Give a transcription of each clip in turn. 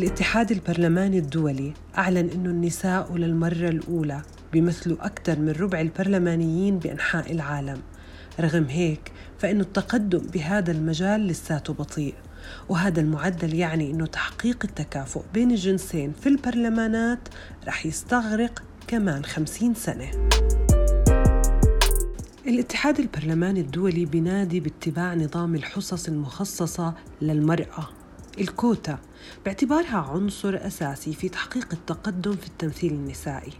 الاتحاد البرلماني الدولي أعلن أن النساء للمرة الأولى بيمثلوا أكثر من ربع البرلمانيين بأنحاء العالم. رغم هيك فإن التقدم بهذا المجال لساته بطيء. وهذا المعدل يعني أنه تحقيق التكافؤ بين الجنسين في البرلمانات رح يستغرق كمان خمسين سنة. الاتحاد البرلماني الدولي بينادي باتباع نظام الحصص المخصصة للمرأة. الكوتا باعتبارها عنصر أساسي في تحقيق التقدم في التمثيل النسائي.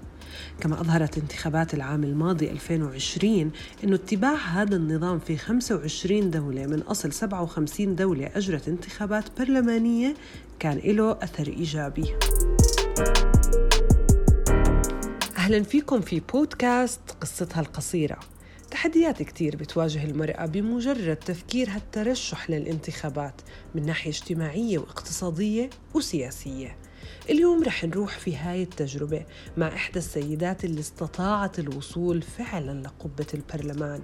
كما أظهرت انتخابات العام الماضي 2020 أن اتباع هذا النظام في 25 دولة من أصل 57 دولة أجرت انتخابات برلمانية كان له أثر إيجابي. أهلا فيكم في بودكاست قصتها القصيرة. تحديات كتير بتواجه المرأة بمجرد تفكيرها الترشح للانتخابات من ناحية اجتماعية واقتصادية وسياسية. اليوم رح نروح في هاي التجربة مع إحدى السيدات اللي استطاعت الوصول فعلا لقبة البرلمان.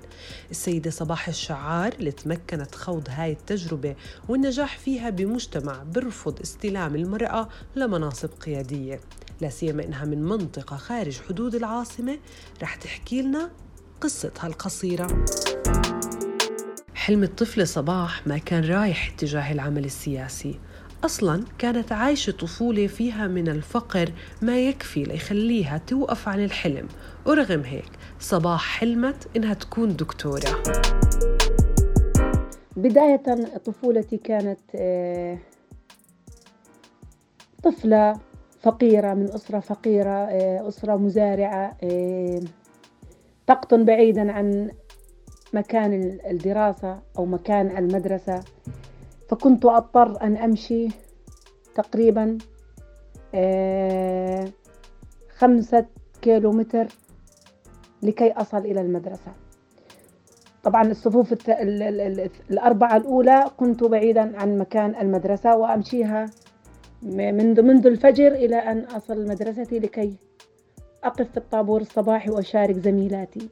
السيدة صباح الشعار اللي تمكنت خوض هاي التجربة والنجاح فيها بمجتمع برفض استلام المرأة لمناصب قيادية. لا سيما إنها من منطقة خارج حدود العاصمة. رح تحكي لنا قصتها القصيرة. حلم الطفلة صباح ما كان رايح اتجاه العمل السياسي. أصلا كانت عايشة طفولة فيها من الفقر ما يكفي ليخليها توقف عن الحلم. ورغم هيك صباح حلمت إنها تكون دكتورة. بداية طفولتي كانت آه، طفلة فقيرة من أسرة فقيرة آه، أسرة مزارعة آه، تقطن بعيدا عن مكان الدراسة أو مكان المدرسة. فكنت أضطر أن أمشي تقريبا آه، خمسة كيلو متر لكي أصل إلى المدرسة. طبعا الصفوف الأربعة الأولى كنت بعيدا عن مكان المدرسة وأمشيها منذ منذ الفجر إلى أن أصل مدرستي لكي أقف في الطابور الصباحي وأشارك زميلاتي.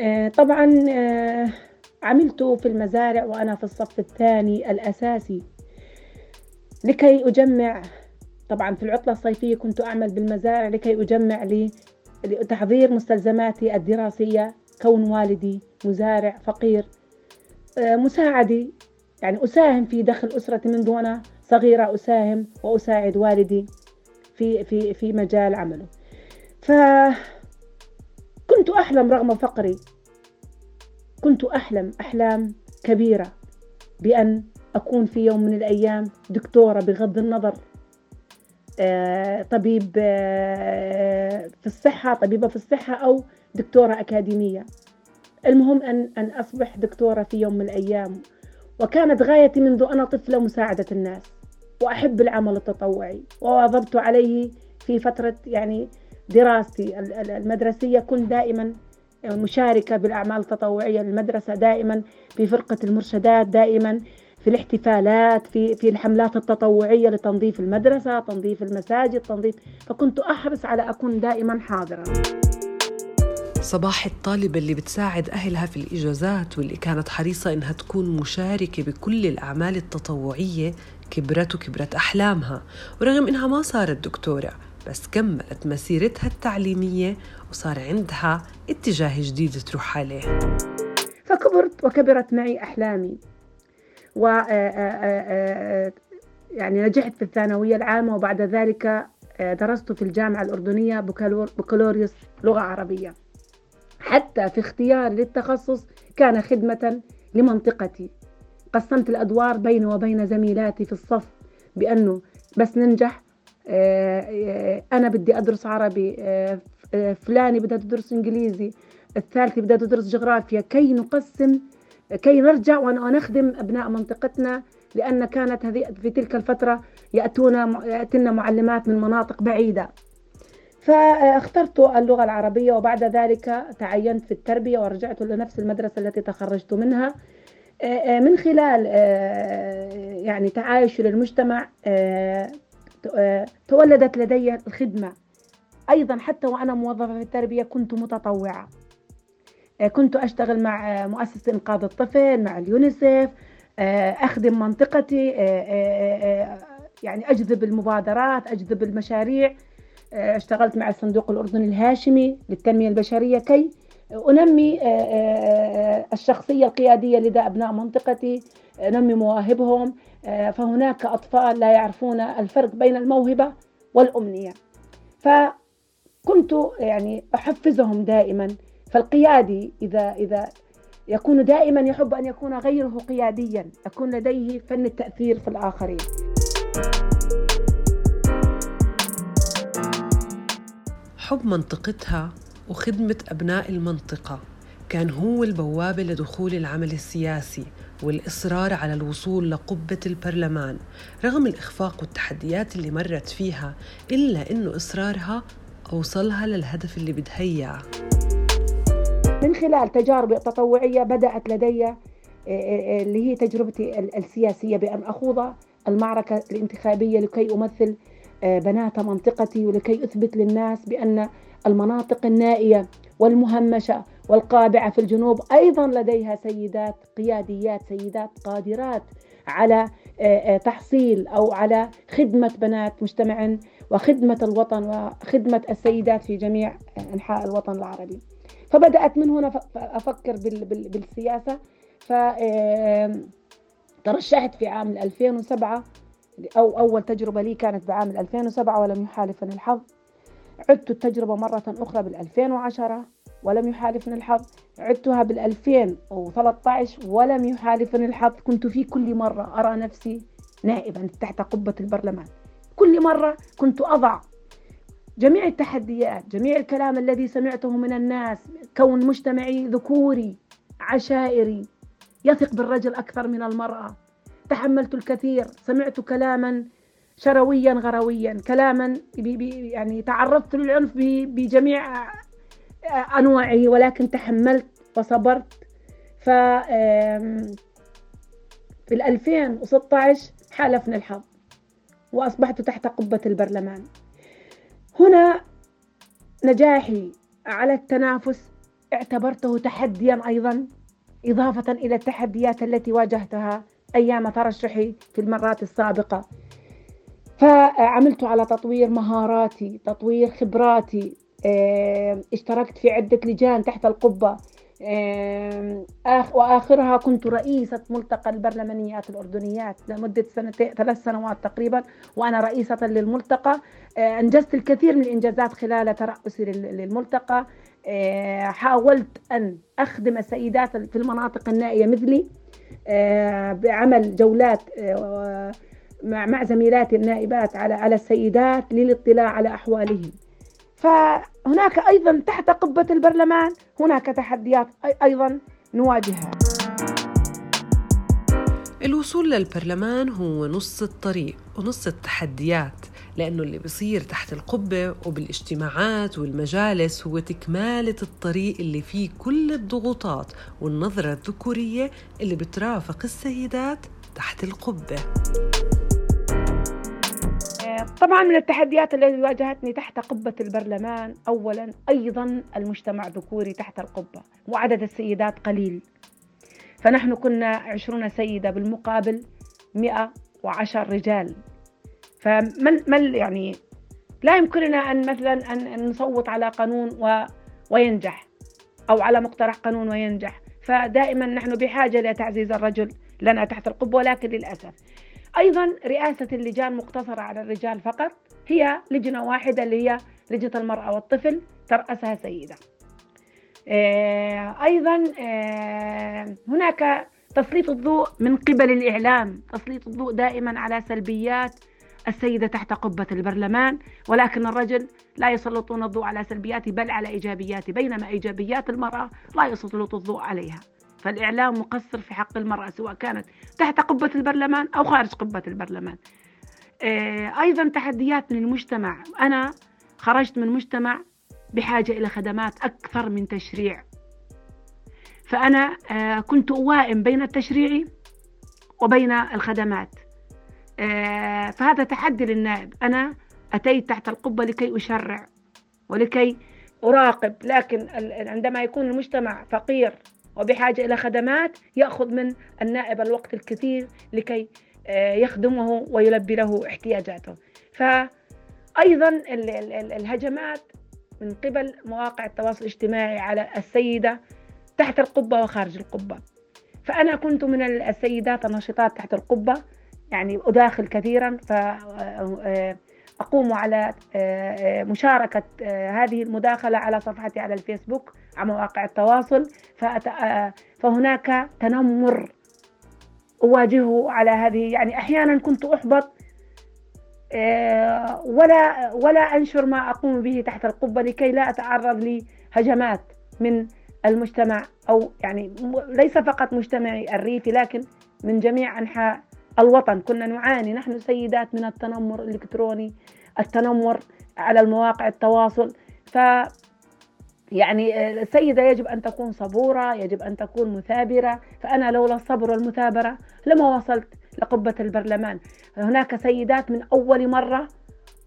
آه، طبعا آه، عملت في المزارع وأنا في الصف الثاني الأساسي. لكي أجمع طبعا في العطلة الصيفية كنت أعمل بالمزارع لكي أجمع لي لتحضير مستلزماتي الدراسية كون والدي مزارع فقير. آه، مساعدي يعني أساهم في دخل أسرتي منذ وأنا صغيرة أساهم وأساعد والدي في في في مجال عمله. فكنت أحلم رغم فقري. كنت أحلم أحلام كبيرة بأن أكون في يوم من الأيام دكتورة بغض النظر. آه، طبيب آه، في الصحة طبيبة في الصحة أو دكتورة أكاديمية. المهم أن أن أصبح دكتورة في يوم من الأيام. وكانت غايتي منذ أنا طفلة مساعدة الناس. وأحب العمل التطوعي. وواظبت عليه في فترة يعني دراستي المدرسية كنت دائما مشاركة بالأعمال التطوعية للمدرسة دائما في فرقة المرشدات دائما في الاحتفالات في في الحملات التطوعية لتنظيف المدرسة تنظيف المساجد تنظيف فكنت أحرص على أكون دائما حاضرة صباح الطالبة اللي بتساعد أهلها في الإجازات واللي كانت حريصة إنها تكون مشاركة بكل الأعمال التطوعية كبرت وكبرت أحلامها. ورغم إنها ما صارت دكتورة بس كملت مسيرتها التعليمية وصار عندها اتجاه جديد تروح عليه. فكبرت وكبرت معي أحلامي. و آه، آه، آه، يعني نجحت في الثانوية العامة وبعد ذلك درست في الجامعة الأردنية بكالوريوس لغة عربية. حتى في اختياري للتخصص كان خدمة لمنطقتي. قسمت الأدوار بيني وبين زميلاتي في الصف بأنه بس ننجح أنا بدي أدرس عربي فلاني بدها تدرس إنجليزي الثالثة بدها تدرس جغرافيا كي نقسم كي نرجع ونخدم أبناء منطقتنا لأن كانت هذه في تلك الفترة يأتون يأتينا معلمات من مناطق بعيدة. فاخترت اللغة العربية وبعد ذلك تعينت في التربية ورجعت لنفس المدرسة التي تخرجت منها. من خلال يعني تعايش للمجتمع تولدت لدي الخدمة. أيضا حتى وأنا موظفة في التربية كنت متطوعة. آه، كنت أشتغل مع مؤسسة إنقاذ الطفل مع اليونيسف آه، أخدم منطقتي آه، يعني أجذب المبادرات أجذب المشاريع. آه، اشتغلت مع الصندوق الأردني الهاشمي للتنمية البشرية كي أنمي الشخصية القيادية لدى أبناء منطقتي أنمي مواهبهم. فهناك أطفال لا يعرفون الفرق بين الموهبة والأمنية. فكنت يعني أحفزهم دائما فالقيادي إذا إذا يكون دائما يحب أن يكون غيره قياديا يكون لديه فن التأثير في الآخرين. حب منطقتها وخدمة أبناء المنطقة كان هو البوابة لدخول العمل السياسي والإصرار على الوصول لقبة البرلمان رغم الإخفاق والتحديات اللي مرت فيها إلا إنه إصرارها أوصلها للهدف اللي بدها إياه. من خلال تجاربي التطوعية بدأت لدي آه، آه، اللي هي تجربتي السياسية بأن أخوض المعركة الانتخابية لكي أمثل آه، بنات منطقتي ولكي أثبت للناس بأن المناطق النائية والمهمشة والقابعة في الجنوب أيضا لديها سيدات قياديات سيدات قادرات على تحصيل أو على خدمة بنات مجتمع وخدمة الوطن وخدمة السيدات في جميع أنحاء الوطن العربي. فبدأت من هنا أفكر بالسياسة. ف ترشحت في عام 2007 أو أول تجربة لي كانت بعام 2007 ولم يحالفني الحظ. عدت التجربة مرة أخرى بال 2010 ولم يحالفني الحظ. عدتها بال 2013 ولم يحالفني الحظ. كنت في كل مرة أرى نفسي نائبا تحت قبة البرلمان. كل مرة كنت أضع جميع التحديات جميع الكلام الذي سمعته من الناس كون مجتمعي ذكوري عشائري يثق بالرجل أكثر من المرأة. تحملت الكثير سمعت كلاما شرويا غرويا كلاما بي بي يعني تعرضت للعنف بجميع أنواعه ولكن تحملت وصبرت. ف في 2016 حالفني الحظ وأصبحت تحت قبة البرلمان. هنا نجاحي على التنافس اعتبرته تحديا أيضا إضافة إلى التحديات التي واجهتها أيام ترشحي في المرات السابقة. فعملت على تطوير مهاراتي تطوير خبراتي اشتركت في عدة لجان تحت القبة. وآخرها كنت رئيسة ملتقى البرلمانيات الأردنيات لمدة سنتين ثلاث سنوات تقريبا وأنا رئيسة للملتقى. آه، أنجزت الكثير من الإنجازات خلال ترأسي للملتقى. آه، حاولت أن أخدم السيدات في المناطق النائية مثلي. آه، بعمل جولات مع زميلاتي النائبات على السيدات للاطلاع على أحوالهم. فهناك أيضا تحت قبة البرلمان هناك تحديات أيضا نواجهها. الوصول للبرلمان هو نص الطريق ونص التحديات لأنه اللي بصير تحت القبة وبالاجتماعات والمجالس هو تكمالة الطريق اللي فيه كل الضغوطات والنظرة الذكورية اللي بترافق السيدات تحت القبة. طبعا من التحديات التي واجهتني تحت قبة البرلمان أولا أيضا المجتمع ذكوري تحت القبة وعدد السيدات قليل. فنحن كنا عشرون سيدة بالمقابل مئة وعشر رجال. فمن يعني لا يمكننا أن مثلا أن نصوت على قانون و وينجح أو على مقترح قانون وينجح. فدائما نحن بحاجة لتعزيز الرجل لنا تحت القبة ولكن للأسف أيضا رئاسة اللجان مقتصرة على الرجال فقط هي لجنة واحدة اللي هي لجنة المرأة والطفل ترأسها سيدة. آه، أيضا آه، هناك تسليط الضوء من قبل الإعلام. تسليط الضوء دائما على سلبيات السيدة تحت قبة البرلمان ولكن الرجل لا يسلطون الضوء على سلبياته بل على إيجابياته. بينما إيجابيات المرأة لا يسلط الضوء عليها. فالإعلام مقصر في حق المرأة سواء كانت تحت قبة البرلمان أو خارج قبة البرلمان. آه، أيضا تحديات من المجتمع. أنا خرجت من مجتمع بحاجة إلى خدمات أكثر من تشريع. فأنا آه، كنت أوائم بين التشريع وبين الخدمات. آه، فهذا تحدي للنائب. أنا أتيت تحت القبة لكي أشرع ولكي أراقب لكن عندما يكون المجتمع فقير وبحاجة إلى خدمات يأخذ من النائب الوقت الكثير لكي يخدمه ويلبي له احتياجاته. فأيضا الهجمات من قبل مواقع التواصل الاجتماعي على السيدة تحت القبة وخارج القبة. فأنا كنت من السيدات النشطات تحت القبة يعني أداخل كثيرا فأقوم على مشاركة هذه المداخلة على صفحتي على الفيسبوك على مواقع التواصل. فهناك تنمر أواجهه على هذه. يعني أحيانا كنت أحبط ولا ولا أنشر ما أقوم به تحت القبة لكي لا أتعرض لهجمات من المجتمع أو يعني ليس فقط مجتمعي الريفي لكن من جميع أنحاء الوطن. كنا نعاني. نحن سيدات من التنمر الإلكتروني التنمر على المواقع التواصل. ف يعني السيدة يجب أن تكون صبورة يجب أن تكون مثابرة. فأنا لولا الصبر والمثابرة لما وصلت لقبة البرلمان. هناك سيدات من أول مرة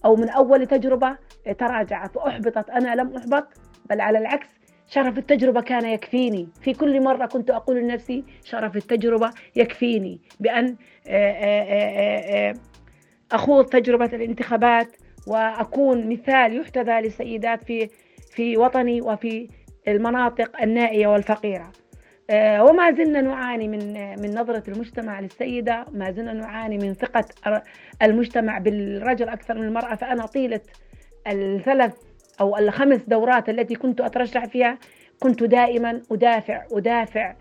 أو من أول تجربة تراجعت وأحبطت. أنا لم أحبط بل على العكس شرف التجربة كان يكفيني. في كل مرة كنت أقول لنفسي شرف التجربة يكفيني بأن أخوض تجربة الانتخابات وأكون مثال يحتذى للسيدات في في وطني وفي المناطق النائية والفقيرة. وما زلنا نعاني من من نظرة المجتمع للسيدة ما زلنا نعاني من ثقة المجتمع بالرجل أكثر من المرأة. فأنا طيلة الثلاث أو الخمس دورات التي كنت أترشح فيها كنت دائما أدافع أدافع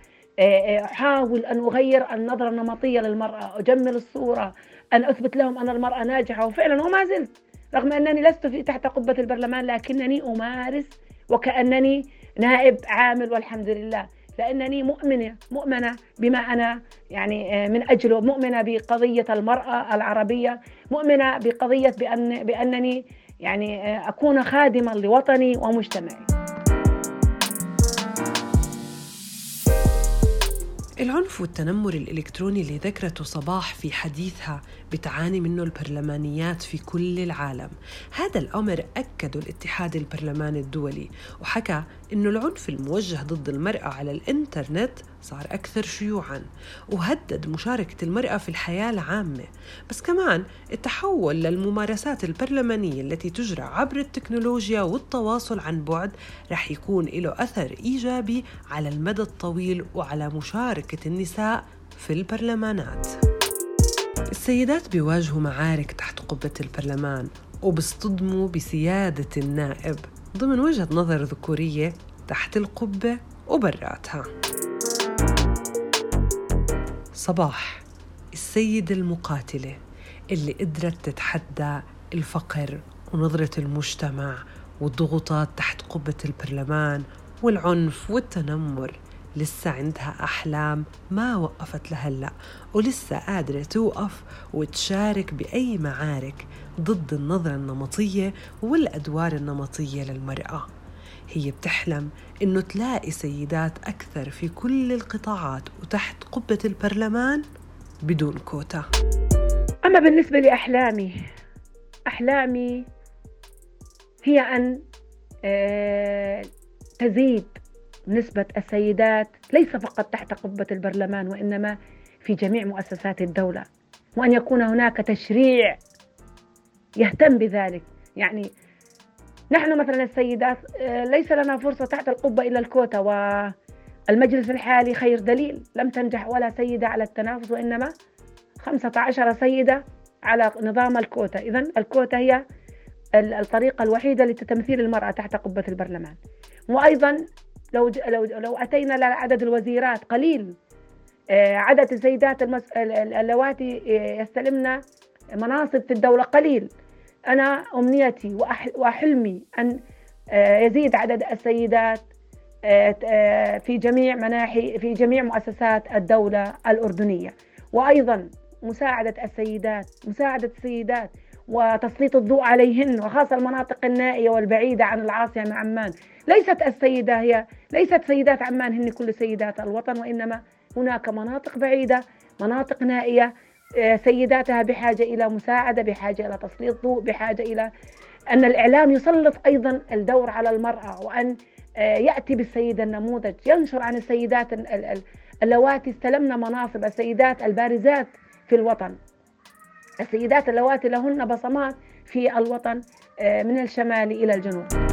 أحاول أن أغير النظرة النمطية للمرأة أجمل الصورة أن أثبت لهم أن المرأة ناجحة. وفعلا وما زلت رغم أنني لست في تحت قبة البرلمان لكنني أمارس وكأنني نائب عامل والحمد لله. لأنني مؤمنة مؤمنة بما أنا يعني من أجله مؤمنة بقضية المرأة العربية مؤمنة بقضية بأن بأنني يعني أكون خادما لوطني ومجتمعي. العنف والتنمر الإلكتروني اللي ذكرته صباح في حديثها بتعاني منه البرلمانيات في كل العالم. هذا الأمر أكده الاتحاد البرلماني الدولي وحكى إنه العنف الموجه ضد المرأة على الإنترنت صار أكثر شيوعاً وهدد مشاركة المرأة في الحياة العامة. بس كمان التحول للممارسات البرلمانية التي تجرى عبر التكنولوجيا والتواصل عن بعد رح يكون له أثر إيجابي على المدى الطويل وعلى مشاركة النساء في البرلمانات. السيدات بيواجهوا معارك تحت قبة البرلمان وبيصطدموا بسيادة النائب ضمن وجهة نظر ذكورية تحت القبة وبراتها. صباح السيدة المقاتلة اللي قدرت تتحدى الفقر ونظرة المجتمع والضغوطات تحت قبة البرلمان والعنف والتنمر لسه عندها أحلام ما وقفت لهلأ ولسه قادرة توقف وتشارك بأي معارك ضد النظرة النمطية والأدوار النمطية للمرأة. هي بتحلم إنه تلاقي سيدات أكثر في كل القطاعات وتحت قبة البرلمان بدون كوتا. أما بالنسبة لأحلامي أحلامي هي أن تزيد نسبة السيدات ليس فقط تحت قبة البرلمان وإنما في جميع مؤسسات الدولة وأن يكون هناك تشريع يهتم بذلك. يعني نحن مثلا السيدات ليس لنا فرصة تحت القبة إلا الكوتا والمجلس الحالي خير دليل. لم تنجح ولا سيدة على التنافس وإنما 15 سيدة على نظام الكوتا. إذا الكوتا هي الطريقة الوحيدة لتمثيل المرأة تحت قبة البرلمان. وأيضا لو لو لو أتينا لعدد الوزيرات قليل عدد السيدات. اللواتي يستلمن مناصب في الدولة قليل. أنا أمنيتي. وحلمي أن يزيد عدد السيدات في جميع مناحي في جميع مؤسسات الدولة الأردنية وأيضا مساعدة السيدات مساعدة السيدات وتسليط الضوء عليهن وخاصة المناطق النائية والبعيدة عن العاصمة عمان ليست السيدة هي ليست سيدات عمان هن كل سيدات الوطن وإنما هناك مناطق بعيدة مناطق نائية سيداتها بحاجة إلى مساعدة بحاجة إلى تسليط ضوء بحاجة إلى أن الإعلام يسلط أيضا الدور على المرأة وأن يأتي بالسيدة النموذج ينشر عن السيدات اللواتي استلمن مناصب السيدات البارزات في الوطن. السيدات اللواتي لهن بصمات في الوطن من الشمال إلى الجنوب.